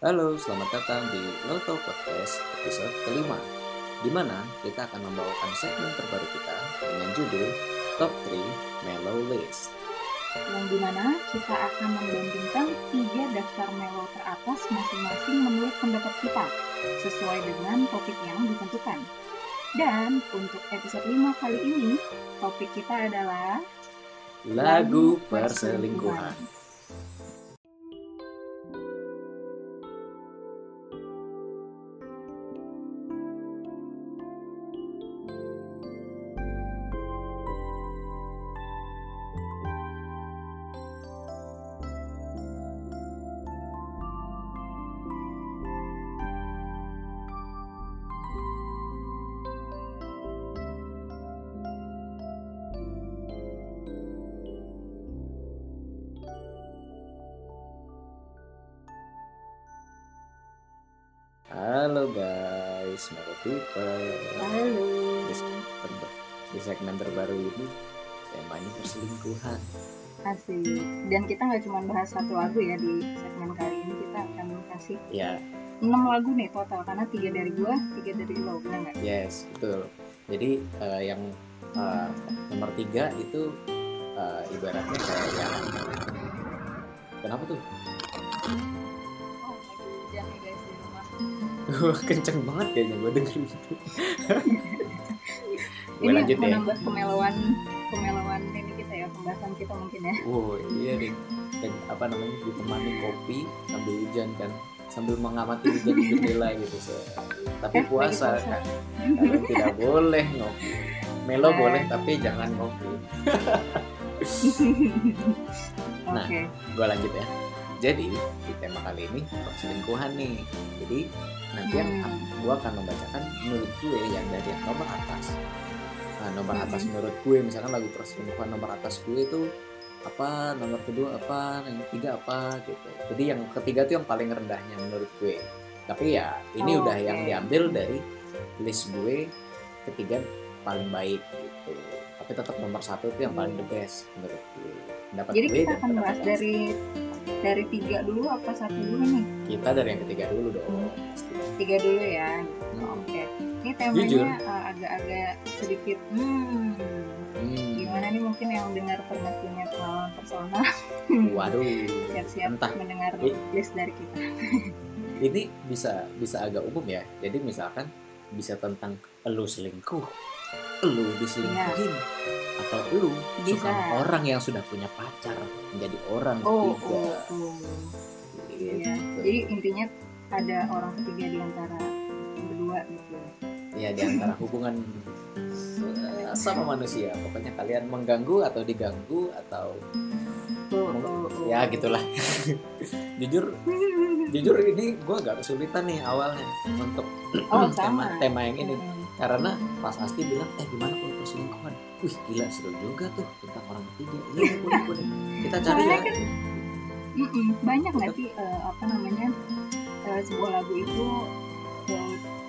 Halo, selamat datang di Loto Podcast episode kelima di mana kita akan membawakan segmen terbaru kita dengan judul Top 3 Mellow List. yang di mana kita akan membandingkan tiga daftar melo teratas masing-masing menurut pendapat kita sesuai dengan topik yang ditentukan. Dan untuk episode 5 kali ini, topik kita adalah Lagu perselingkuhan. Bahas satu lagu ya di segmen kali ini, kita akan kasih Ya, 6 lagu nih total karena tiga dari gua, tiga dari lo, benar nggak? yes, betul. Jadi eh, yang eh, nomor tiga itu eh, ibaratnya kayak yang kenapa tuh? Oh, guys di rumah. Kenceng banget kayaknya gue dengerin itu. gue Ini lanjut ya. menambah kemelowan kemelowan ini kita ya pembahasan kita mungkin ya. Wow, iya deh. Apa namanya ditemani kopi sambil hujan kan, sambil mengamati hujan di jendela gitu. Se- Tapi Eh, puasa kan, tidak boleh ngopi. Melo Eh. boleh tapi jangan ngopi. Nah. Gue lanjut ya. Jadi di tema kali ini perselingkuhan nih. Jadi nanti yang Hmm. gue akan membacakan menurut gue yang dari yang nomor atas. Nah, nomor Hmm. atas menurut gue misalkan lagu perselingkuhan nomor atas gue itu apa nomor kedua apa yang ketiga apa gitu jadi yang ketiga tuh yang paling rendahnya menurut gue tapi ya ini Oh, udah oke. yang diambil dari list gue ketiga paling baik gitu tapi tetap nomor satu tuh yang paling the best menurut gue pendapat Jadi gue kita akan bahas dari dari tiga dulu apa satu dulu nih? kita dari yang ketiga dulu dong pasti. Tiga dulu ya. Hmm. Oke. Ini Jujur. temanya uh, agak-agak sedikit hmm. Hmm. Nih mungkin yang dengar pernah punya pengalaman personal waduh siap-siap entah mendengar I- list dari kita. ini bisa bisa agak umum ya jadi misalkan bisa tentang elu selingkuh elu diselingkuhin atau elu Bisa. suka orang yang sudah punya pacar menjadi orang Oh, ketiga oh, oh. Gitu. Iya. Jadi intinya ada orang ketiga di antara berdua gitu. Ya di antara hubungan eh, sama manusia. Pokoknya kalian mengganggu atau diganggu atau ya gitulah. Jujur jujur ini gue agak kesulitan nih awalnya untuk Oh, tema sama. tema yang ini. Karena pas Asti bilang eh gimana kalau perselingkuhan wih gila seru juga tuh tentang orang ketiga. Iya boleh boleh. Kita cari ya. Kan banyak nggak sih eh, apa namanya eh, sebuah lagu itu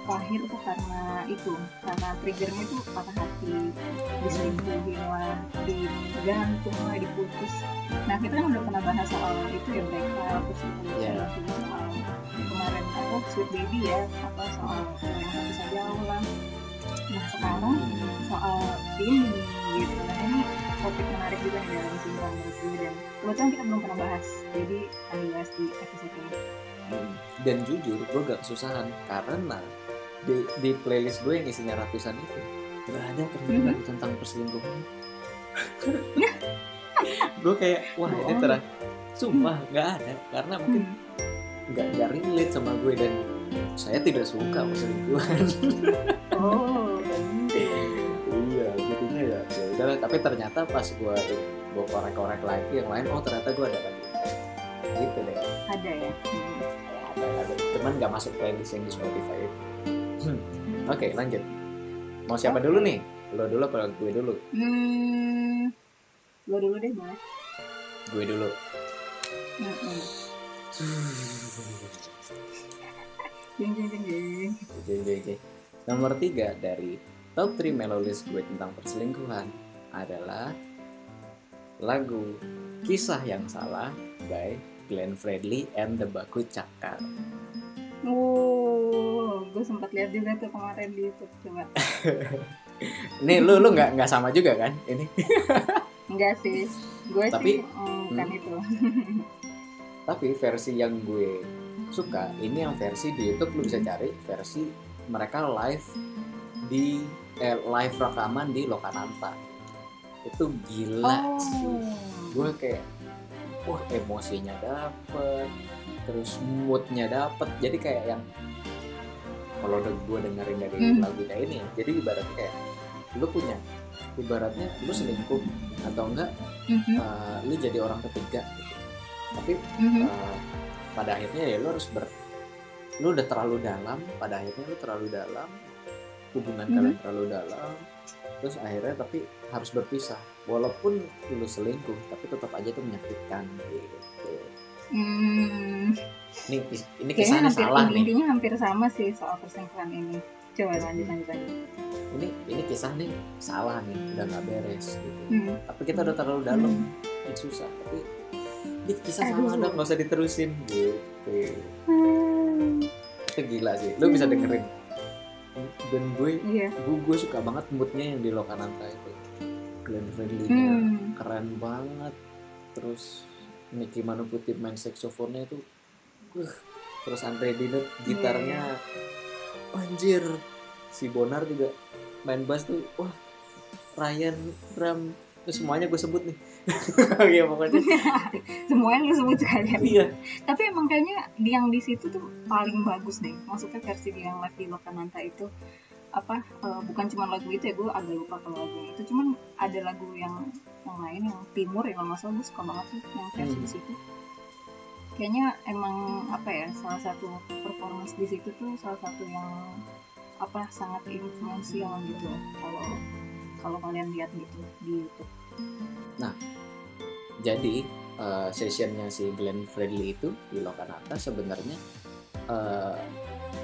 lahir tuh karena itu karena triggernya tuh patah hati diselingkuhin lah digantung lah diputus. Nah kita kan udah pernah bahas soal itu ya mereka terus kita udah Iya. soal kemarin apa sweet baby ya apa soal yang satu saja lah. Nah sekarang soal ini gitu. Nah ini topik menarik juga nih dalam cinta menurut gue dan kebetulan kita belum pernah bahas jadi akan bahas di episode ini. Hmm. dan jujur gue gak kesusahan karena di, di playlist gue yang isinya ratusan itu. Gak ada ternyata Mhm. tentang perselingkuhan. Gue kayak wah ini terang sumpah gak ada. Karena mungkin Hmm. nggak nggak relate sama gue dan saya tidak suka perselingkuhan. Oh iya. Jadinya ya ya tapi ternyata pas gue gue korek-korek lagi yang lain oh ternyata gue ada lagi. Gitu deh. Ada ya? Hmm. ada ada. Cuman nggak masuk playlist yang di Spotify itu Hmm. oke lanjut mau siapa Oke. dulu nih lo dulu apa gue dulu hmm gue dulu deh boleh gue dulu Mm-mm. jeng jeng jeng nomor tiga dari top 3 melodies gue tentang perselingkuhan adalah lagu Kisah Yang Salah by Glenn Fredly and the Baku Cakar. Wow, gue sempat lihat juga tuh kemarin di YouTube coba. Ini lu lu nggak nggak sama juga kan ini? Enggak sih, gue Tapi- sih mm, bukan hmm. itu. Tapi versi yang gue suka ini yang versi di YouTube lu bisa cari versi mereka live di eh, live rekaman di Lokananta. Itu gila sih. Oh, Gue kayak wah emosinya dapet, terus moodnya dapet. Jadi kayak yang kalau udah gue dengerin dari Hmm. lagu ini, jadi ibaratnya kayak lu punya ibaratnya lu selingkuh atau enggak Mhm, uh, lu jadi orang ketiga gitu. Tapi mhm. uh, pada akhirnya ya lu harus ber lu udah terlalu dalam pada akhirnya lu terlalu dalam hubungan Mhm. kalian terlalu dalam terus akhirnya tapi harus berpisah walaupun lu selingkuh tapi tetap aja itu menyakitkan gitu Hmm, ini ini kisahnya hampir salah nih intinya hampir sama sih soal perselingkuhan ini. Coba lanjut lanjut lanjut. ini ini kisah nih salah nih udah nggak beres gitu Hmm. tapi kita udah terlalu dalam Hmm. ini susah tapi ini kisah Aduh. salah dong nggak usah diterusin gitu Hmm, itu gila sih lu bisa dengerin dan gue Iya. gue, gue suka banget moodnya yang di Lokananta itu Glenn Fredly Hmm. keren banget terus Nicky Manuputih main saksofonnya itu uh, terus Andre Dinut gitarnya. Anjir. Si Bonar juga main bass tuh wah Ryan drum terus semuanya gue sebut nih. Ya pokoknya. Semuanya lu sebut sekalian. iya. Tapi emang kayaknya yang di situ tuh paling bagus deh. Maksudnya versi yang live di Lokananta itu apa eh, bukan cuma lagu itu ya gue agak lupa kalau lagu itu. Cuman ada lagu yang yang lain yang timur ya kalau nggak salah gue suka banget tuh yang versi Hmm. di situ kayaknya emang apa ya salah satu performance di situ tuh salah satu yang apa sangat influensial gitu kalau kalau kalian lihat gitu di YouTube jadi eh, sessionnya si Glenn Fredly itu di Lokananta sebenarnya eh,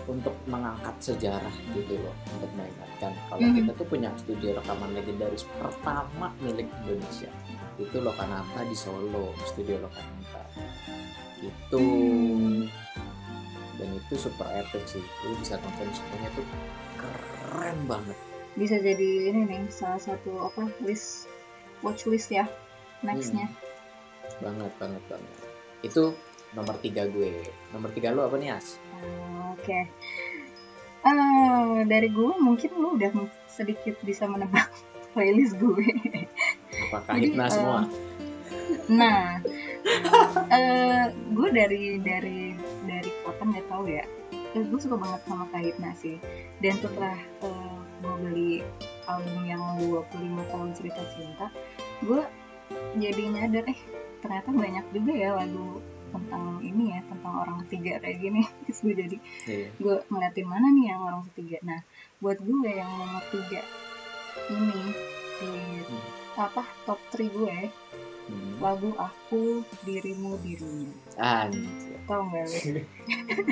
untuk mengangkat sejarah gitu loh untuk mengingatkan kalau Mhm. kita tuh punya studio rekaman legendaris pertama milik Indonesia. Itu Lokananta di Solo studio Lokananta. Gitu. Hmm. dan itu super epic sih. Lu bisa nonton semuanya tuh keren banget. Bisa jadi ini nih salah satu apa list watch list ya nextnya. Banget banget banget. Itu nomor tiga gue. Nomor tiga lu apa nih As? Oke. Eh, dari gue mungkin lu udah sedikit bisa menebak playlist gue. Apakah Jadi, Hipna eh, semua? Nah eh gue dari dari dari kapan nggak tahu ya. Eh, gue suka banget sama Kahitna sih. Dan setelah eh, gue beli album yang 25 tahun cerita cinta gue jadi nyadar eh ternyata banyak juga ya lagu tentang ini ya tentang orang ketiga kayak gini. Terus gue jadi Iya. gue ngeliatin mana nih yang orang ketiga? Nah buat gue yang nomor tiga ini di apa top 3 gue Hmm. lagu aku dirimu dirinya. Anjir. tau gak lu?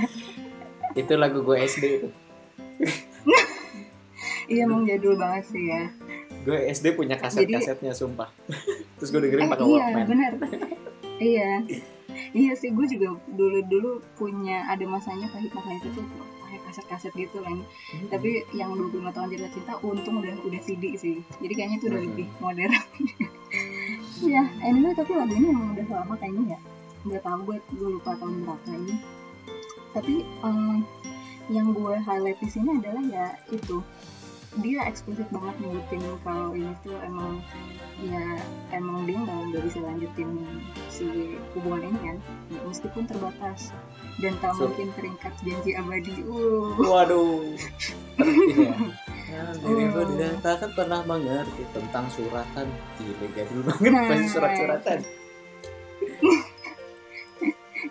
Itu lagu gue SD itu. Iya emang jadul banget sih ya. Gue SD punya kaset-kasetnya sumpah. Terus gue dengerin eh pakai iya Walkman. benar iya iya sih gue juga dulu dulu punya ada masanya kahit kahit itu tuh pakai kaset-kaset gitu kan. Hmm. tapi yang 25 tahun cerita cinta untung udah udah CD sih. Jadi kayaknya itu udah Mhm. lebih modern. Iya, anyway tapi lagu ini emang udah lama kayaknya ya. Nggak tahu gue gue lupa tahun berapa ini. Tapi em, yang gue highlight di sini adalah ya itu dia eksplisit banget nyebutin kalau ini tuh emang ya emang dia nggak nggak bisa lanjutin si hubungan ini kan meskipun terbatas. Dan tak So- mungkin terikat janji abadi. Uh. Waduh. Terus ini ya Nah, dirimu Oh. tidak takkan pernah mengerti tentang suratan. Gila gadul banget Nah. pasti surat-suratan.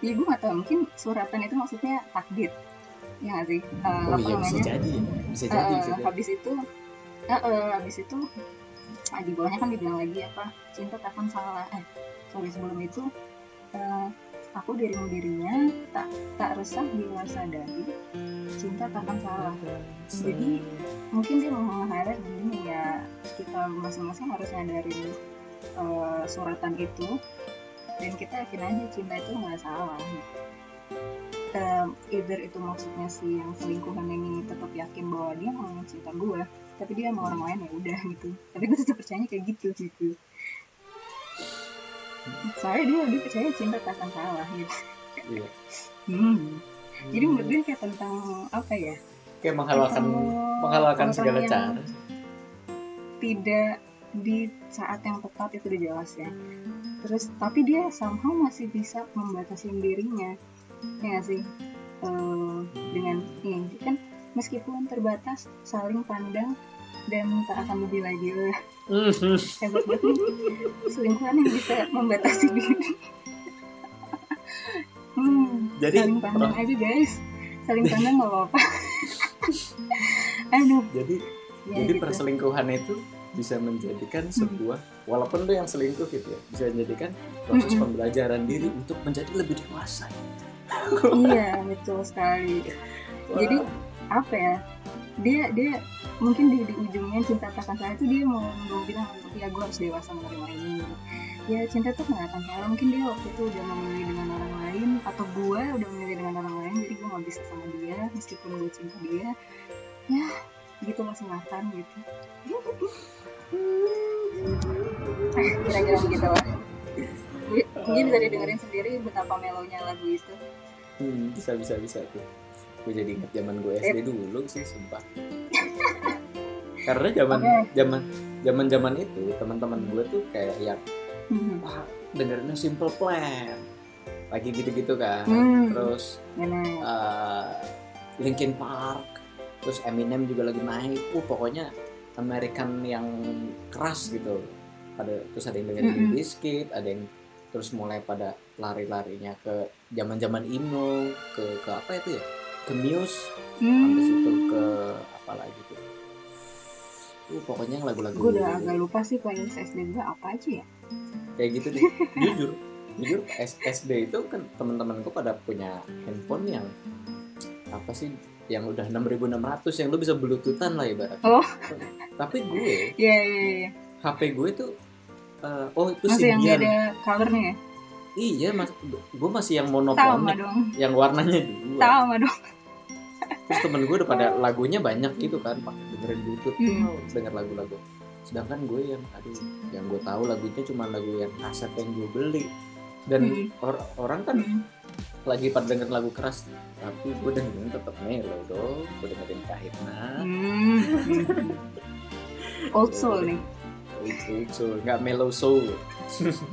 Ya gue nggak tahu. Mungkin suratan itu maksudnya takdir ya nggak sih? Eh, oh apa iya bisa namanya? jadi. Bisa jadi Eh, bisa jadi. habis itu eh, eh, habis itu ah, di bawahnya kan dibilang lagi apa? Cinta takkan salah. Eh sorry sebelum itu eh, aku dirimu dirinya tak tak resah bila sadari. Cinta takkan salah. Jadi mungkin dia mau meng-highlight begini ya kita masing-masing harus nyadarin eh, suratan itu. Dan kita yakin aja cinta itu nggak salah um, either itu maksudnya si yang selingkuhan ini tetap yakin bahwa dia mau cinta gue tapi dia sama orang lain ya udah gitu. Tapi gue tetap percaya kayak gitu gitu soalnya dia dia percaya cinta tak akan salah gitu iya. Hmm. jadi menurut gue kayak tentang apa ya? Kayak menghalalkan menghalalkan segala cara. tidak di saat yang tepat itu udah jelas ya. Terus tapi dia somehow masih bisa membatasi dirinya ya nggak sih? Eh, dengan ini kan meskipun terbatas saling pandang dan tak akan lebih lagi Eh, Mhm. hebat banget. Selingkuhan yang bisa membatasi diri. Hmm, Jadi, saling pandang pro- aja guys. Saling pandang nggak apa-apa. Aduh. Jadi ya jadi gitu. perselingkuhan itu bisa menjadikan sebuah walaupun lu yang selingkuh gitu ya bisa menjadikan proses Mm-mm. pembelajaran diri untuk menjadi lebih dewasa iya betul sekali. Jadi, apa ya? Dia dia mungkin di, di ujungnya cinta takkan salah itu dia mau mau bilang ya gue harus dewasa menerima ini. Ya cinta tuh nggak akan salah. Mungkin dia waktu itu udah memilih dengan orang lain atau gue udah memilih dengan orang lain jadi gue nggak bisa sama dia meskipun gue cinta dia. Ya gitu masih makan gitu. Eh, kira-kira begitu lah. Mungkin bisa didengerin sendiri betapa melonya lagu itu Hmm, bisa bisa bisa tuh. Gue jadi ingat zaman gue SD dulu sih sumpah. Karena zaman zaman zaman zaman itu teman-teman gue tuh kayak yang Hmm. wah dengerinnya Simple Plan. Lagi gitu-gitu kan. Hmm. terus uh, Linkin Park terus Eminem juga lagi naik. Uh pokoknya American yang keras gitu. Pada terus ada yang dengerin Mm-mm. Limp Bizkit ada yang terus mulai pada lari-larinya ke zaman-zaman emo ke ke apa itu ya? Ke Muse habis itu ke apa lagi tuh? Uh pokoknya yang lagu-lagu gue udah agak lupa sih playlist SD gue apa aja ya. Kayak gitu deh. Jujur jujur SD itu kan teman-temanku pada punya handphone yang apa sih? Yang udah 6600 yang lu bisa bluetoothan lah ibarat Oh. tapi gue Iya iya iya. HP gue tuh eh, oh itu masih yang nggak Symbian ada colornya ya iya mas gue masih yang dong. Yang warnanya dua. Sama dong. Terus temen gue udah pada lagunya banyak gitu kan pakai dengerin bluetooth Hmm. denger lagu-lagu. Sedangkan gue yang aduh yang gue tahu lagunya cuma lagu yang kaset yang gue beli. Dan Hmm. or- orang kan Hmm. lagi pada denger lagu keras tapi gue dengerin tetap melo dong. Gue dengerin kahitna Hmm. old soul nih old old soul nggak mellow soul.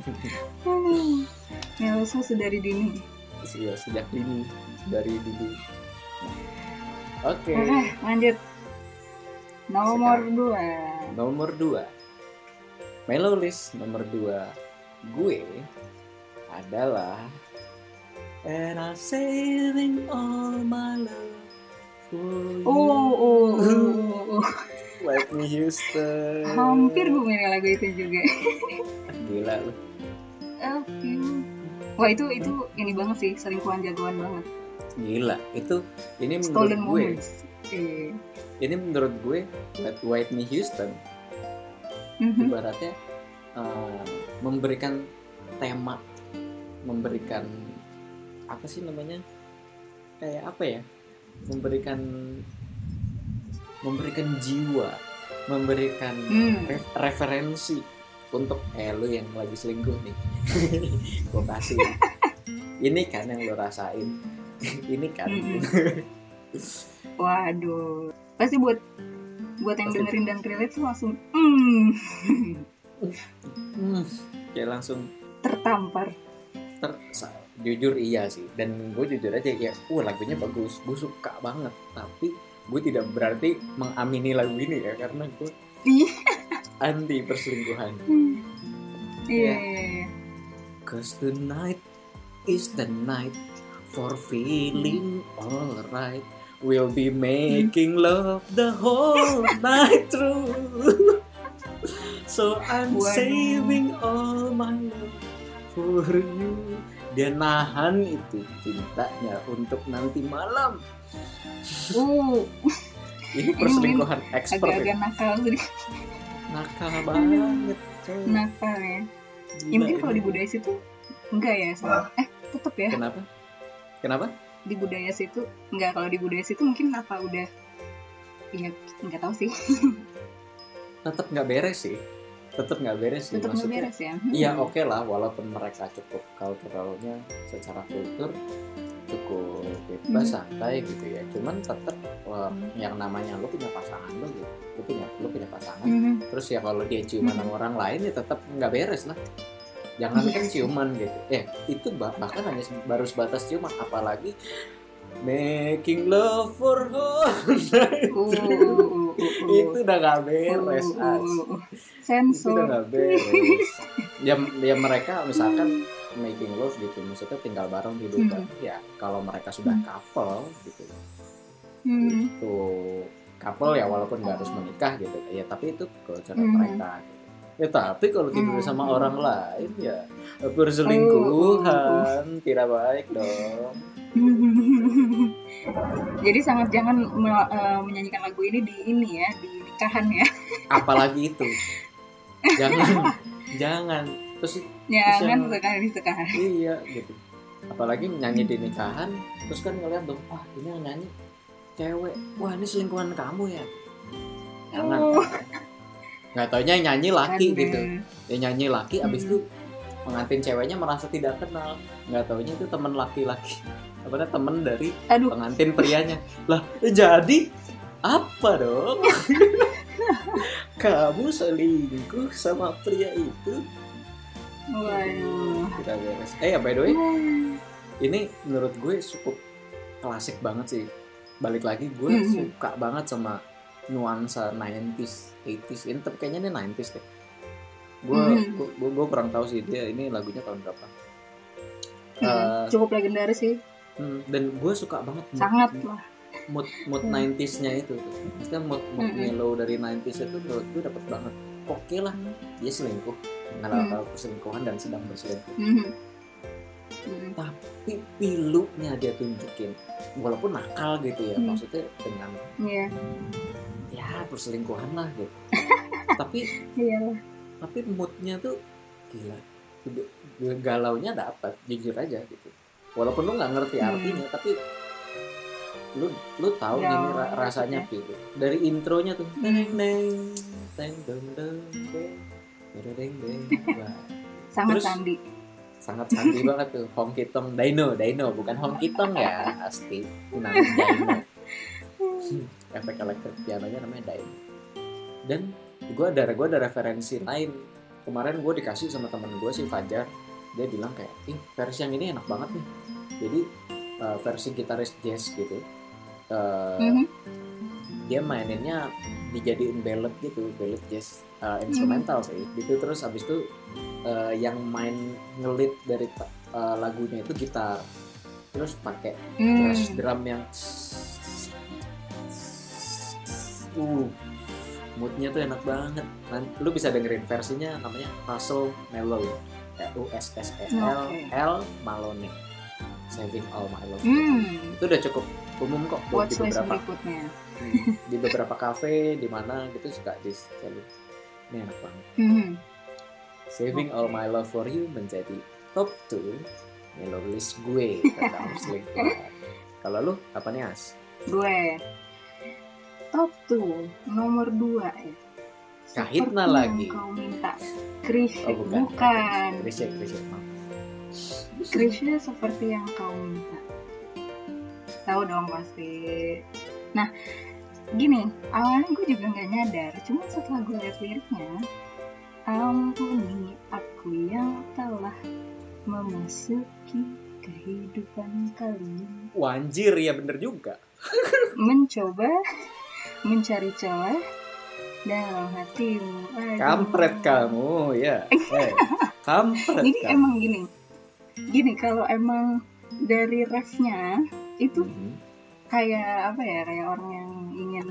Melo soul sedari dini. Iya, sejak dini. Dari dulu. Oke. Oke lanjut. Nomor Sekarang. dua. Nomor dua. Mellow list nomor dua. Gue adalah and I'm saving all my love for you oh, oh, oh, oh, oh. Whitney Houston hampir gue milih lagu itu juga gila lu Oke. Wah itu itu ini banget sih selingkuhan jagoan banget. gila itu ini menurut Stolen gue moments. Ini menurut gue Whit- Whitney Houston Mhm. ibaratnya eh, memberikan tema memberikan apa sih namanya kayak apa ya memberikan memberikan jiwa memberikan Hmm. re- referensi untuk eh lu yang lagi selingkuh nih gue kasih ini kan yang lo rasain ini kan Mm-mm. Waduh. Pasti buat buat yang Pasti. dengerin dan relate tuh langsung hmm, Hmm, kayak langsung tertampar. ter jujur iya sih dan gue jujur aja kayak wah lagunya bagus gue suka banget tapi gue tidak berarti mengamini lagu ini ya karena gue Iya. anti perselingkuhan. Iya. Iya. iya, iya. cause tonight is the night for feeling alright we'll be making love the whole night through so I'm saving all my love for you dia nahan itu cintanya untuk nanti malam. Uh, ini perselingkuhan expert ya. agak-agak nakal sih. nakal banget coy. Nakal ya. Ya Gila mungkin kalau di budaya situ enggak ya sama eh tetep ya. Kenapa? Kenapa? Di budaya situ enggak. Kalau di budaya situ mungkin apa udah ya nggak tahu sih. Tetap nggak beres sih tetap nggak beres sih tetap maksudnya beres ya? Iya oke lah walaupun mereka cukup culturalnya secara kultur cukup bebas Hmm. santai gitu ya. Cuman tetap yang namanya lu punya pasangan lu gitu lu punya lu punya pasangan. Mhm. terus ya kalau dia ciuman sama orang lain ya tetap nggak beres lah. Jangan kan ciuman gitu. Eh itu bah- bahkan hanya baru sebatas ciuman apalagi making love for her Uh, uh, uh, uh. itu udah nggak beres Uh, uh, As. uh, uh. itu sensor udah nggak beres ya, ya mereka misalkan making love gitu maksudnya tinggal bareng Hmm. bareng ya kalau mereka sudah Hmm. couple gitu Hmm. itu couple ya walaupun nggak harus menikah gitu ya tapi itu culture Hmm. mereka gitu. ya tapi kalau tidur Hmm. sama orang lain ya perselingkuhan tidak baik dong Jadi sangat jangan me- eh, menyanyikan lagu ini di ini ya di nikahan ya. apalagi itu jangan jangan terus Jangan yang- sekali sekali. iya gitu apalagi nyanyi di nikahan terus kan ngeliat dong wah ini yang nyanyi cewek wah ini selingkuhan kamu ya jangan Oh. nggak taunya yang nyanyi laki Aduh. gitu ya nyanyi laki abis Hmm. itu pengantin ceweknya merasa tidak kenal nggak taunya itu teman laki-laki apa namanya, temen dari Aduh. pengantin prianya lah jadi apa dong kamu selingkuh sama pria itu Waduh. kita beres eh ya by the way ini menurut gue cukup klasik banget sih balik lagi gue Mhm. suka banget sama nuansa 90s 80s ini tapi kayaknya ini 90s deh gue Mhm. gue, gue, kurang tahu sih dia ini lagunya tahun berapa Hmm, Eh, Cukup legendaris sih. Hmm, dan gue suka banget mood, Sangat lah. mood mood Hmm. 90s-nya itu tuh. maksudnya mood, mood Mhm. mellow dari 90s itu menurut gue dapet banget oke lah dia selingkuh nggak Hmm. perselingkuhan dan sedang berselingkuh Mhm. Mhm. tapi pilunya dia tunjukin walaupun nakal gitu ya Hmm. maksudnya dengan Iya. ya perselingkuhan lah gitu tapi Iya. tapi moodnya tuh gila galaunya dapat jujur aja gitu walaupun lu nggak ngerti Hmm. artinya tapi lu lu tahu Ya, ini ra- rasanya pilu dari intronya tuh. Hmm. teng teng teng deng deng deng. Sangat Terus- sandi. sangat sandi banget tuh. Hong Kitong Dino Dino bukan Hong Kitong ya pasti namanya Dino efek elektrik pianonya namanya Dino dan gue ada gue ada referensi lain. Kemarin gue dikasih sama temen gue si Fajar. Dia bilang kayak ih versi yang ini enak banget nih jadi eh, versi gitaris jazz gitu Eh, Mhm. dia maininnya dijadiin ballad gitu ballad jazz uh, instrumental sih gitu terus abis itu uh, yang main ngelit dari uh, lagunya itu gitar terus pakai Hmm. bass drum yang uh moodnya tuh enak banget Nanti, lu bisa dengerin versinya namanya Russell Mellow ya, U S S E L. L Malone Saving All My Love Hmm. itu udah cukup umum kok buat di Watch list beberapa berikutnya. Hmm, di beberapa kafe di mana gitu suka di setelin. ini enak banget Mhm. saving all my love for you menjadi top 2 mellow list gue selingkuhan kalau lu apa nih as Gue top 2 nomor 2 ya. Kahitna lagi. Kau minta. Krisya Oh, bukan. bukan. Krisya Krisya maaf Krisya seperti yang kau minta. Tahu dong pasti. Nah, gini, awalnya gue juga nggak nyadar, cuma setelah gue lihat liriknya, ampuni aku yang telah memasuki kehidupan kalian, Wanjir ya bener juga mencoba mencari celah dalam hatimu. Aduh. kampret kamu ya eh, kampret Jadi kamu emang gini, gini kalau emang dari refnya itu Mhm. kayak apa ya kayak orang yang ingin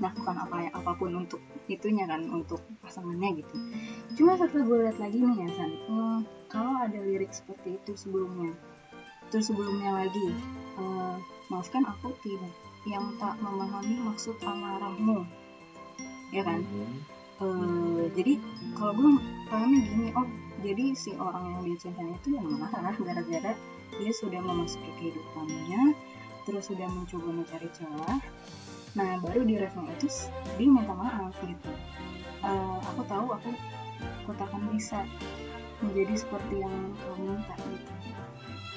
melakukan apa ya apa pun untuk itunya kan untuk pasangannya gitu cuma setelah gue lihat lagi nih ya San eh, kalau ada lirik seperti itu sebelumnya terus sebelumnya lagi eh, maafkan aku tidak yang tak memahami maksud amarahmu ya kan Mhm. Eh, jadi kalau gue pahamnya gini oh jadi si orang yang dia cintai itu yang marah gara-gara dia sudah memasuki kehidupannya terus sudah mencoba mencari celah. Nah baru di level itu dia minta maaf gitu. Eh, aku tahu aku aku tak akan bisa menjadi seperti yang kau minta gitu.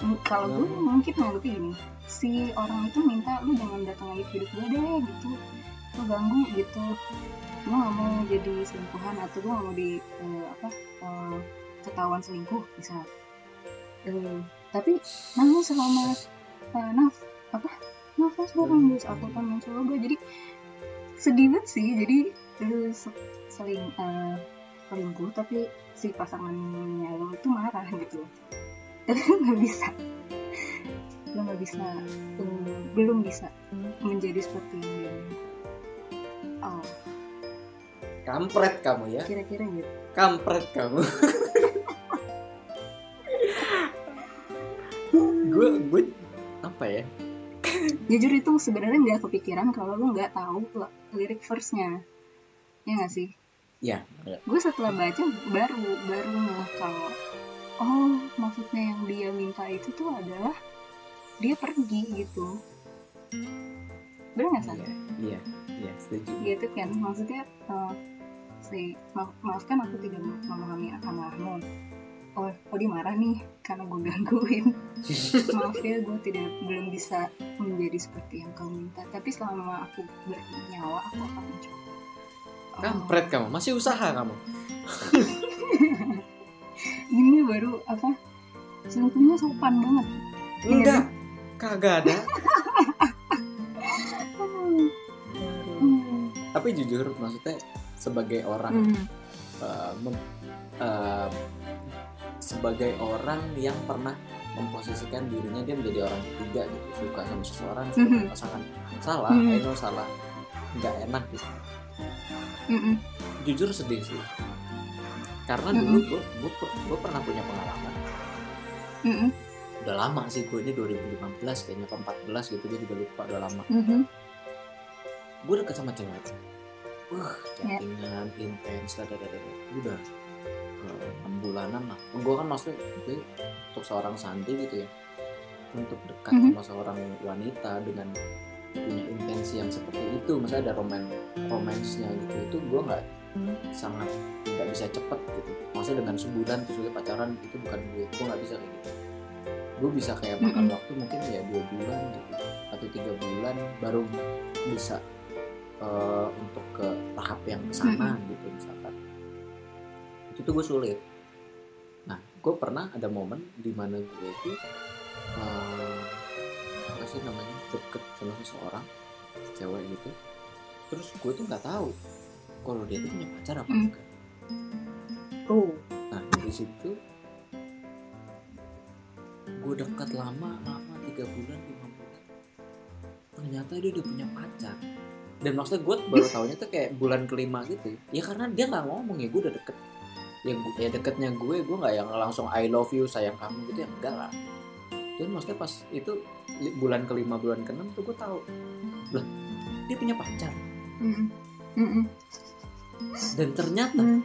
M- kalau gue Hmm. mungkin nganggepnya gini si orang itu minta lu jangan datang lagi ke hidup gue deh gitu. Lu ganggu gitu gue gak mau jadi selingkuhan atau gue gak mau di eh, apa eh, ketahuan selingkuh bisa. Eh, tapi nangis selama uh, naf apa nafas bareng terus aku akan mencoba jadi sedih banget sih. Jadi se- seling eh, selingkuh tapi si pasangannya lo itu marah gitu. Tapi nggak bisa. Lo nggak bisa eh, belum bisa menjadi seperti oh kampret kamu ya. Kira-kira gitu. Kampret kamu. Gue gue apa ya? Jujur itu sebenarnya nggak kepikiran kalau lo nggak tahu li- lirik verse-nya. Ya nggak sih? Ya gue setelah baca baru baru ngeh kalau oh maksudnya yang dia minta itu tuh adalah dia pergi gitu. Bener nggak sih iya iya iya setuju. Gitu kan? Maksudnya eh, maaf, maafkan aku tidak memahami amarahmu. Oh oh dia marah nih? Karena gue gangguin. Maaf ya gue tidak belum bisa menjadi seperti yang kau minta. Tapi selama aku bernyawa aku akan mencoba. Oh, kampret kamu. Masih usaha kamu. Ini baru apa? Selingkuhnya sopan banget. Iya. enggak. kagak ada. Hmm. tapi jujur maksudnya sebagai orang Hmm. uh, mem- uh, sebagai orang yang pernah memposisikan dirinya dia menjadi orang ketiga gitu suka sama seseorang suka Mhm. pasangan salah Mhm. I know salah nggak enak gitu Mm-mm. jujur sedih sih karena Mhm. dulu gue gue pernah punya pengalaman Mm-mm. udah lama sih gue ini 2015 kayaknya ke 14 gitu gue juga lupa udah lama Mhm. gue deket sama cewek Ya. chattingan intens dadadadada. udah eh, enam bulanan lah gue kan maksudnya gue untuk seorang Santi gitu ya untuk dekat Mhm. sama seorang wanita dengan punya intensi yang seperti itu masa ada roman romansnya gitu itu gue nggak sangat tidak bisa cepet gitu maksudnya dengan sebulan terus pacaran itu bukan gue gue nggak bisa kayak gitu gue bisa kayak makan Mhm. waktu mungkin ya dua bulan gitu atau tiga bulan baru bisa eh, untuk ke tahap yang sana gitu misalkan. Itu tuh gue sulit. Nah gue pernah ada momen di mana gue itu eh, apa sih namanya deket sama seseorang cewek gitu. Terus gue tuh nggak tahu kalau dia tuh punya pacar apa Hmm. enggak. Oh. Nah dari situ gue dekat lama lama tiga bulan lima bulan. Ternyata dia udah punya pacar dan maksudnya gue baru tahunya tuh kayak bulan kelima gitu ya. Karena dia nggak ngomong ya gue udah deket. Ya, ya deketnya gue gue nggak yang langsung I love you sayang kamu gitu ya enggak lah. Dan maksudnya pas itu bulan kelima bulan keenam tuh gue tahu lah dia punya pacar. Mm-mm. Mm-mm. dan ternyata Mm.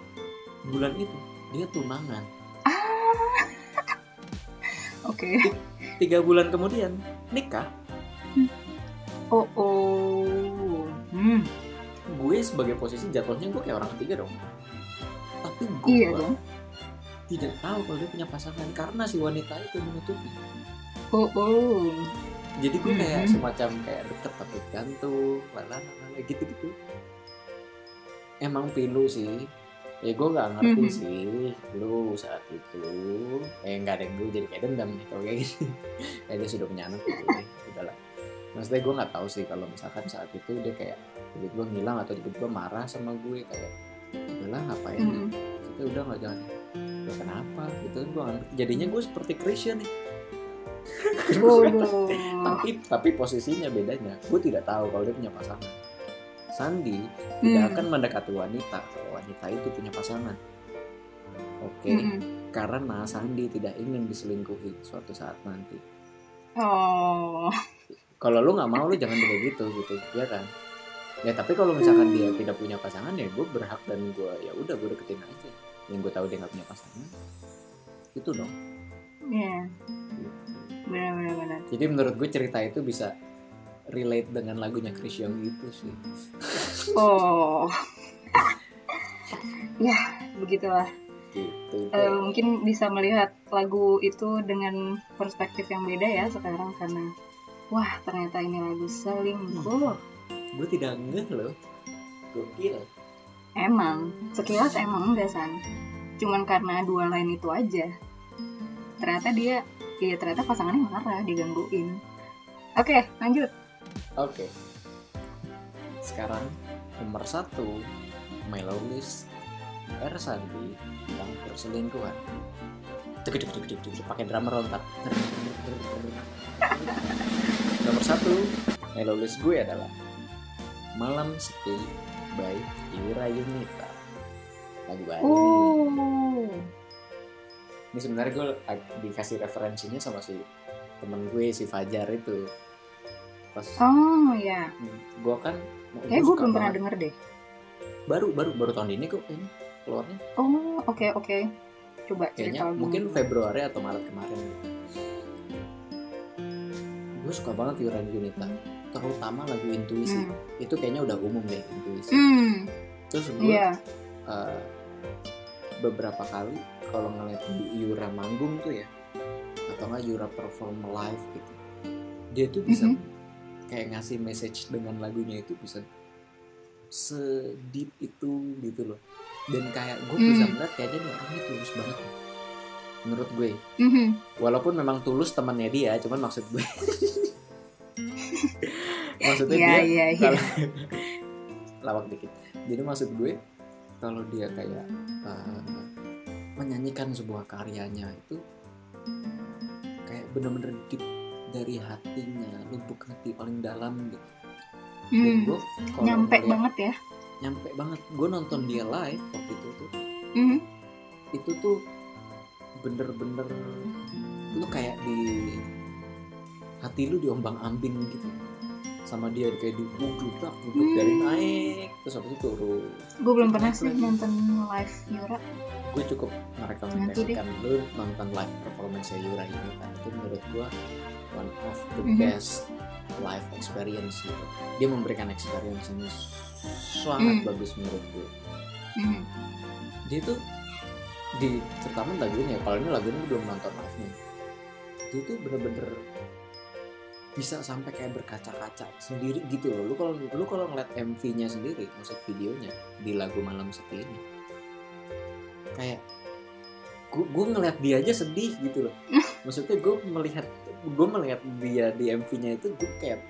bulan itu dia tunangan. Oke. Tiga bulan kemudian nikah. Oh oh. hmm. Gue sebagai posisi jatuhnya gue kayak orang ketiga dong. Tapi gue iya dong. tidak tahu kalau dia punya pasangan karena si wanita itu menutupi. Oh oh. Jadi gue kayak Mhm. semacam kayak deket tapi gantung lalala gitu gitu emang pilu sih. Ya gue nggak ngerti Mhm. sih. Lu saat itu eh nggak ada yang gue jadi kayak dendam nih kalau kayak gini kayak dia sudah punya anak gitu udahlah. Maksudnya gue nggak tahu sih kalau misalkan saat itu dia kayak tiba-tiba ngilang atau tiba-tiba marah sama gue kayak udahlah ngapain nih Mm-mm. kita udah nggak jangan ya kenapa? Gitu kan gue jadinya gue seperti Christian nih. Tapi tapi posisinya bedanya. Gue tidak tahu kalau dia punya pasangan. Sandi tidak Hmm. akan mendekati wanita kalau wanita itu punya pasangan. Oke? Mm-mm. karena Sandi tidak ingin diselingkuhi suatu saat nanti. Oh. Kalau lu nggak mau lu jangan kayak gitu gitu. Ya kan ya tapi kalau misalkan Hmm. dia tidak punya pasangan ya gue berhak dan gue ya udah gue deketin aja yang gue tahu dia nggak punya pasangan itu dong Iya, gitu. benar benar benar. jadi menurut gue cerita itu bisa relate dengan lagunya Chris Young itu sih Oh. ya, begitulah. gitu Eh, mungkin bisa melihat lagu itu dengan perspektif yang beda ya sekarang karena wah ternyata ini lagu selingkuh. Gue tidak ngeh loh gokil Emang, sekilas emang enggak san. Cuman karena dua line itu aja. Ternyata dia, ya ternyata pasangannya marah, digangguin. Oke, lanjut. oke sekarang nomor satu Melolis R Sandi tentang perselingkuhan Tuk, tuk, tuk, tuk, tuk, pakai drama rontak nomor satu Melolis gue adalah Malam Sepi by Yura Yunita lagu Bali Oh, ini sebenarnya gue dikasih referensinya sama si temen gue si Fajar itu pas oh ya. gue kan Kayak gue belum pernah denger deh. baru baru baru tahun ini kok kayaknya keluarnya Oh, oke oke. Coba cerita kayaknya mungkin dulu. Februari atau Maret kemarin gue suka banget Yuran Yunita terutama lagu Intuisi Hmm. itu kayaknya udah umum deh Intuisi Hmm, terus gue iya. eh, beberapa kali kalau ngeliat Yura manggung tuh ya atau nggak Yura perform live gitu dia tuh bisa Mhm. kayak ngasih message dengan lagunya itu bisa sedip itu gitu loh dan kayak gue bisa Hmm. melihat kayaknya nih orangnya tulus banget menurut gue Mhm. walaupun memang tulus temannya dia cuman maksud gue maksudnya Iya dia iya iya. kalau lawak dikit jadi maksud gue kalau dia kayak uh, menyanyikan sebuah karyanya itu kayak bener-bener deep dari hatinya lubuk hati paling dalam gitu Hmm, gue Nyampe ngeliat- banget ya. nyampe banget gue nonton dia live waktu itu tuh Mhm. itu tuh bener-bener lu kayak di hati lu diombang ambing gitu sama dia kayak duduk duduk dari Hmm. naik terus habis itu turun Gue belum pernah sih nonton live Yura. gue cukup merekomendasikan lu nonton live performance Yura ini kan itu menurut gue one of the Mhm. best live experience gitu dia memberikan experience yang sangat Hmm. bagus menurut gue Mhm. dia tuh di terutama lagunya kalau ini lagunya belum nonton live nya dia tuh bener-bener bisa sampai kayak berkaca-kaca sendiri gitu loh. Lu kalau lu kalau ngeliat MV-nya sendiri musik videonya di lagu malam sepi ini kayak gue ngeliat dia aja sedih gitu loh. Maksudnya gue melihat gue melihat dia di MV-nya itu gue kayak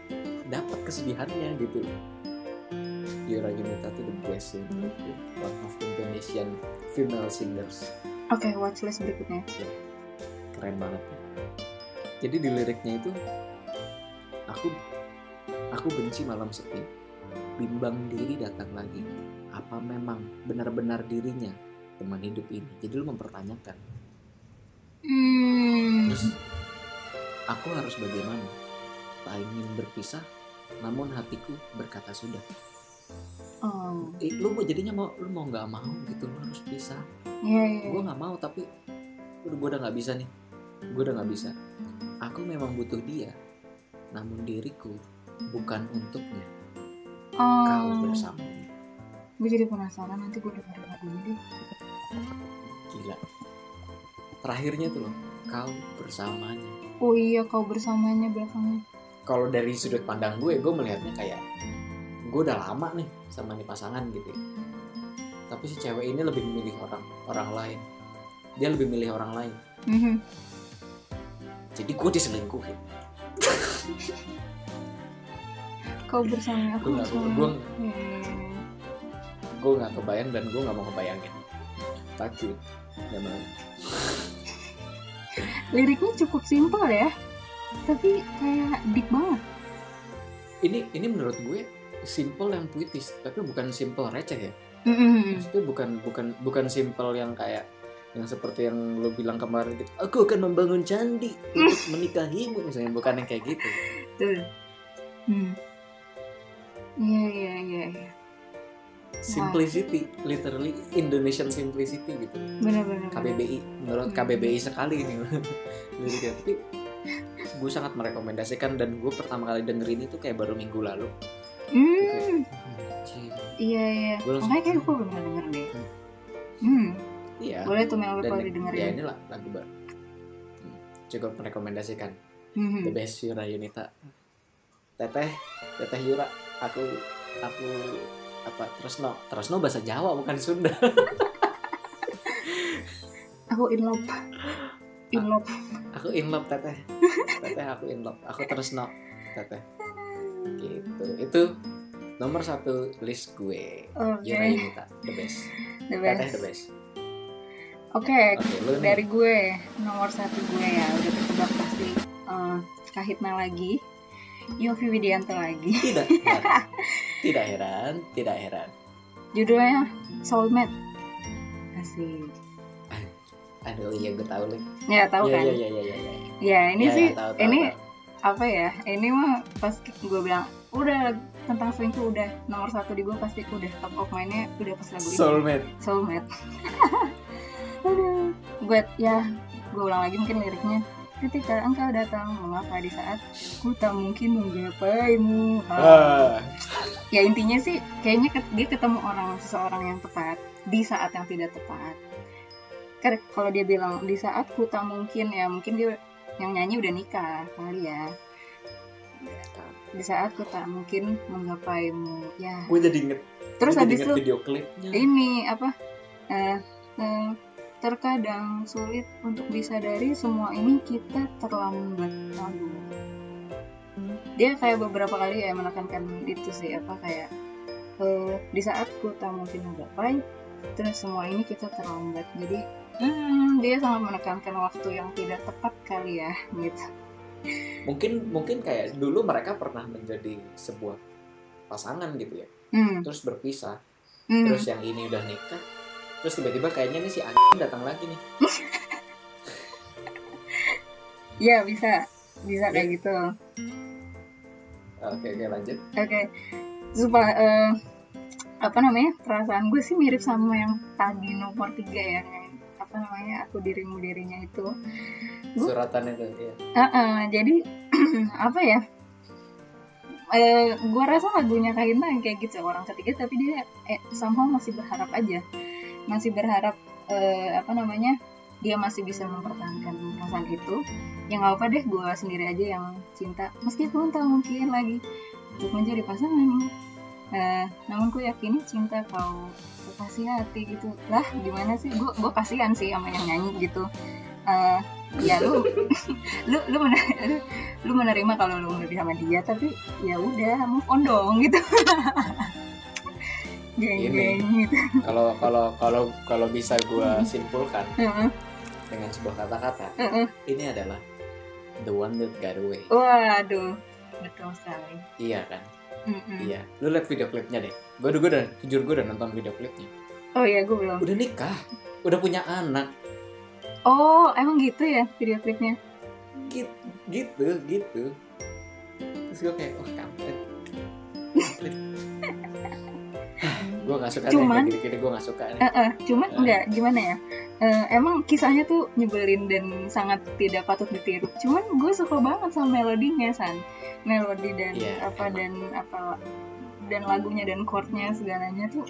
dapat kesedihannya gitu loh. Yura Yunita tuh the best menurut gue. one of Indonesian female singers. Oke, watchlist berikutnya. keren banget. Jadi di liriknya itu aku aku benci malam sepi. Bimbang diri datang lagi. Apa memang benar-benar dirinya teman hidup ini? Jadi lu mempertanyakan. Hmm. terus? Aku harus bagaimana? Tak ingin berpisah namun hatiku berkata sudah. Oh, eh, lu mau jadinya mau lu mau nggak mau gitu lu harus pisah. Iya iya. gue nggak mau tapi udah gue udah nggak bisa nih. Gue udah nggak bisa. Aku memang butuh dia namun diriku bukan untuknya kau Oh, bersamanya gue jadi penasaran nanti gue dengerin lagunya deh. gila terakhirnya tuh loh kau bersamanya Oh iya, kau bersamanya belakangnya. kalau dari sudut pandang gue gue melihatnya kayak gue udah lama nih sama nih pasangan gitu ya. tapi si cewek ini lebih memilih orang orang lain dia lebih milih orang lain Mhm. jadi gue diselingkuhin Kau bersama aku gue bersama. gue gue nggak kebayang dan gue nggak mau kebayangin takut nggak mau Liriknya cukup simpel ya, tapi kayak deep banget. ini ini menurut gue simple yang puitis tapi bukan simple receh ya Mhm. maksudnya bukan bukan bukan simple yang kayak yang seperti yang lo bilang kemarin gitu aku akan membangun candi untuk menikahimu misalnya bukan yang kayak gitu. Hmm. Iya iya iya iya. simplicity literally Indonesian simplicity gitu bener-bener KBBI menurut Hmm. KBBI sekali ini tapi gue sangat merekomendasikan dan gue pertama kali dengerin itu kayak baru minggu lalu hmm Anjing. iya iya langsung- makanya kayak gue belum denger deh hmm iya. Boleh tuh Mel kalau ya didengerin. inilah lagu baru. Hmm, cukup merekomendasikan. Hmm. the best Yura Yunita. Teteh teteh Yura aku aku apa Tresno. Tresno bahasa Jawa bukan Sunda. Aku in love. In love. aku in love teteh. Teteh aku in love. Aku Tresno teteh. Gitu. Itu nomor satu list gue. Oke. Yura Yunita the best. The teteh best the best oke nih. dari gue nomor satu gue ya udah ketebak pasti eh, Kahitna lagi Yofi Widianto lagi. Tidak heran. tidak heran tidak heran. Judulnya Soulmate. Asik. Aduh iya gue tahu nih ya tahu Iya, kan? iya iya iya iya iya. ya ini Iya, sih iya, tahu, tahu, ini tahu. apa ya ini mah pas gue bilang udah tentang selingkuh udah nomor satu di gue pasti udah top of mindnya udah pas lagu itu soulmate. Soulmate Aduh. gue ya gue ulang lagi mungkin liriknya ketika engkau datang mengapa di saat ku tak mungkin menggapaimu Ah. ah. ya intinya sih kayaknya dia ketemu orang seseorang yang tepat di saat yang tidak tepat kalau dia bilang di saat ku tak mungkin ya mungkin dia yang nyanyi udah nikah kali ya di saat ku tak mungkin menggapaimu ya gue jadi inget terus habis itu video klipnya ini apa eh, terkadang sulit untuk disadari semua ini kita terlambat lalu dia kayak beberapa kali ya menekankan itu sih apa kayak eh, di saat ku tak mungkin menggapai terus semua ini kita terlambat. Jadi hmm, dia sangat menekankan waktu yang tidak tepat kali ya gitu. Mungkin mungkin kayak dulu mereka pernah menjadi sebuah pasangan gitu ya. Hmm, terus berpisah. Hmm. terus yang ini udah nikah terus tiba-tiba kayaknya nih si anjing datang lagi nih. Ya bisa. Bisa kayak gitu. Oke oke lanjut. Oke, supaya eh, apa namanya? Perasaan gue sih mirip sama yang tadi nomor tiga ya, yang apa namanya? Aku dirimu dirinya itu. Gua- suratan itu ya Ah, ah, jadi apa ya? Eh, gue rasa lagunya Kahitna yang kayak gitu orang ketiga tapi dia eh, somehow masih berharap aja, masih berharap eh, apa namanya dia masih bisa mempertahankan perasaan itu. Ya nggak apa deh, gue sendiri aja yang cinta meskipun tak mungkin lagi untuk menjadi pasanganmu. Eh, namun ku yakini cinta kau kasih hati gitu lah gimana sih gue gue kasihan sih sama yang nyanyi gitu Eh, ya lu lu lu, mener- lu, menerima kalau lu udah sama dia tapi ya udah move on dong gitu geng geng gitu kalau kalau kalau kalau bisa gue simpulkan Heeh, dengan sebuah kata-kata heeh. ini adalah the one that got away. Waduh betul sekali. Iya kan? Mm-mm. iya. Lu liat video klipnya deh. Gue udah udah jujur gue udah nonton video klipnya. Oh iya gue belum. Udah nikah udah punya anak. Oh emang gitu ya video klipnya? Gitu gitu gitu. Terus gue kayak wah kampret. Kampret gue gak suka Cuman- deh gini-gini gue gak suka nih. Eh, eh, cuman Eh. enggak gimana ya Eh, emang kisahnya tuh nyebelin dan sangat tidak patut ditiru cuman gue suka banget sama melodinya san melodi dan Iya, apa emang. dan apa dan lagunya dan chordnya segalanya tuh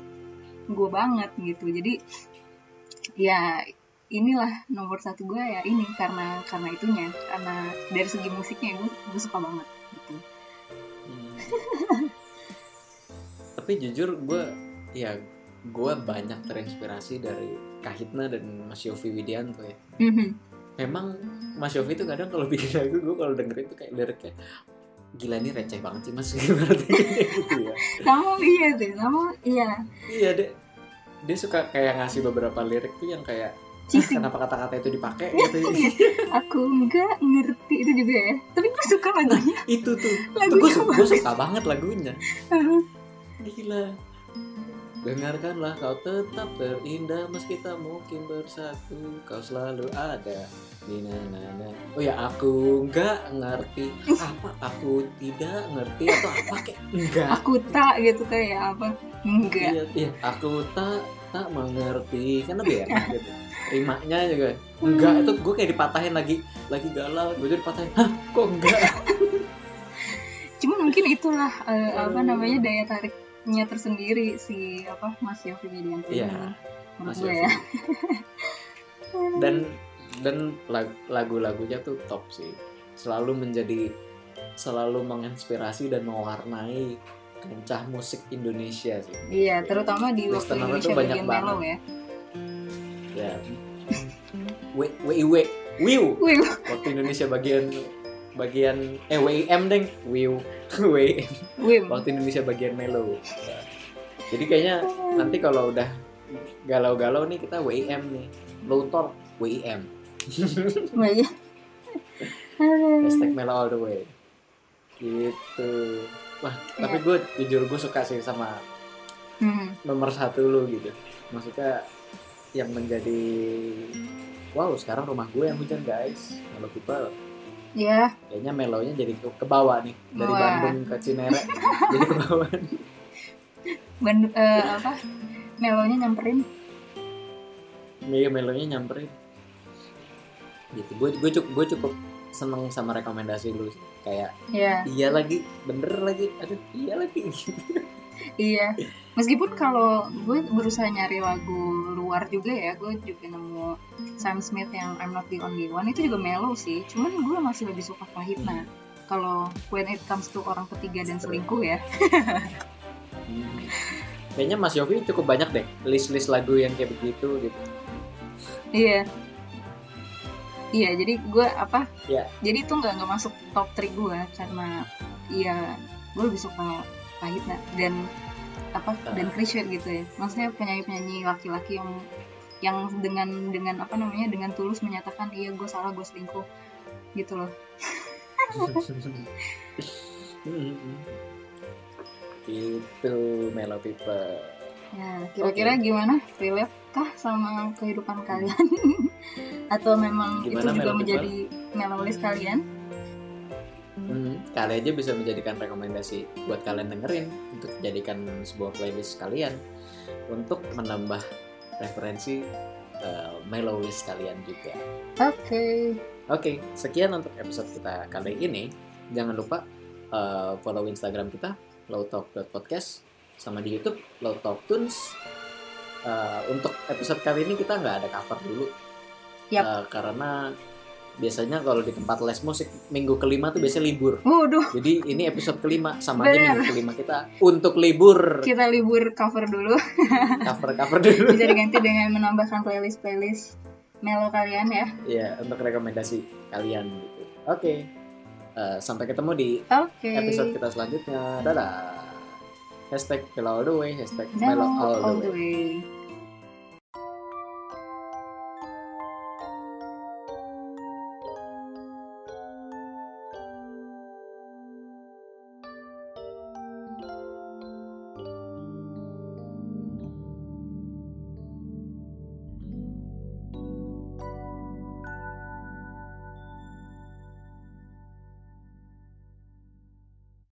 gue banget gitu jadi ya inilah nomor satu gue ya ini karena karena itunya karena dari segi musiknya gue gue suka banget gitu Hmm. tapi jujur gue ya gue banyak terinspirasi dari Kahitna dan Mas Yofi Widianto ya. Mhm. memang Mas Yofi itu kadang kalau bikin lagu gue kalau dengerin tuh kayak liriknya gila ini receh banget sih mas. Gimana gitu ya. Sama iya sih sama iya. Iya deh dia suka kayak ngasih beberapa lirik tuh yang kayak "Ah, cheesy kenapa kata-kata itu dipakai? Gitu. aku nggak ngerti itu juga ya. Tapi gue suka lagunya. itu tuh. Lagunya gue suka, bagus. suka banget lagunya. Gila dengarkanlah kau tetap terindah meski tak mungkin bersatu. Kau selalu ada di nana oh ya aku nggak ngerti. Apa aku tidak ngerti atau apa kayak enggak aku tak gitu kayak apa? Enggak iya, iya. Aku tak tak mengerti. Kan lebih enak gitu. Rimanya juga. Enggak itu gue kayak dipatahin lagi. Lagi galau. Gue jadi dipatahin hah kok enggak cuman mungkin itulah eh, apa namanya daya tariknya tersendiri si apa Mas Yofi Widianto Iya, ini menurut Mas gue Yofi. ya. Dan dan lag- lagu-lagunya tuh top sih. Selalu menjadi selalu menginspirasi dan mewarnai kancah musik Indonesia sih. Iya terutama di waktu Indonesia tuh banyak mellow ya. Ya. W w w wiu Wih, waktu Indonesia bagian bagian eh WIM deng. WIM wih. waktu Indonesia bagian melo. Jadi kayaknya nanti kalau udah galau-galau nih kita WIM nih. Low torque WIM hashtag melo all the way. Gitu. Wah tapi gue jujur gue suka sih sama Hmm, nomor satu lu gitu. Maksudnya yang menjadi wow sekarang rumah gue yang hujan guys. Kalau people ya kayaknya melonya jadi ke, ke bawah nih dari Wah. Bandung ke Cinere. Jadi ke bawah Ban- eh, apa? Melonya nyamperin. Iya melonya nyamperin. Gitu. Gue gue cukup gue cukup seneng sama rekomendasi lu kayak ya iya lagi bener lagi. Aduh iya lagi. gitu. iya. Meskipun kalau gue berusaha nyari lagu luar juga ya gue juga nemu Sam Smith yang I'm Not the Only One itu juga mellow sih. Cuman gue masih lebih suka Kahitna kalau when it comes to orang ketiga dan selingkuh ya. Hmm. kayaknya Mas Yofi cukup banyak deh list-list lagu yang kayak begitu gitu. Iya. Iya jadi gue apa Iya. jadi itu nggak nggak masuk top 3 gue karena iya gue lebih suka Kahitna dan apa? Ah. dan Krisya gitu ya? Maksudnya penyanyi penyanyi laki-laki yang yang dengan dengan apa namanya? Dengan tulus menyatakan iya gue salah gue selingkuh. Gitu loh. Gitu Melo People ya kira-kira gimana? Relate kah sama kehidupan kalian? Atau memang Gimana, itu juga menjadi melankolis kalian Hmm, kali aja bisa menjadikan rekomendasi buat kalian dengerin untuk jadikan sebuah playlist kalian untuk menambah referensi uh, mellow list kalian juga. oke Oke, sekian untuk episode kita kali ini. Jangan lupa uh, follow Instagram kita lowtalk.podcast sama di YouTube lowtalktunes. Uh, untuk episode kali ini kita nggak ada cover dulu Yap. Uh, karena biasanya kalau di tempat les musik minggu kelima tuh biasanya libur. waduh Jadi ini episode kelima sama aja minggu kelima kita untuk libur kita libur cover dulu cover cover dulu. bisa diganti dengan menambahkan playlist playlist melo kalian ya Iya untuk rekomendasi kalian gitu. Oke, Eh, sampai ketemu di oke episode kita selanjutnya. Dadah. Hashtag Melo all the way, hashtag Melo all all the the way. way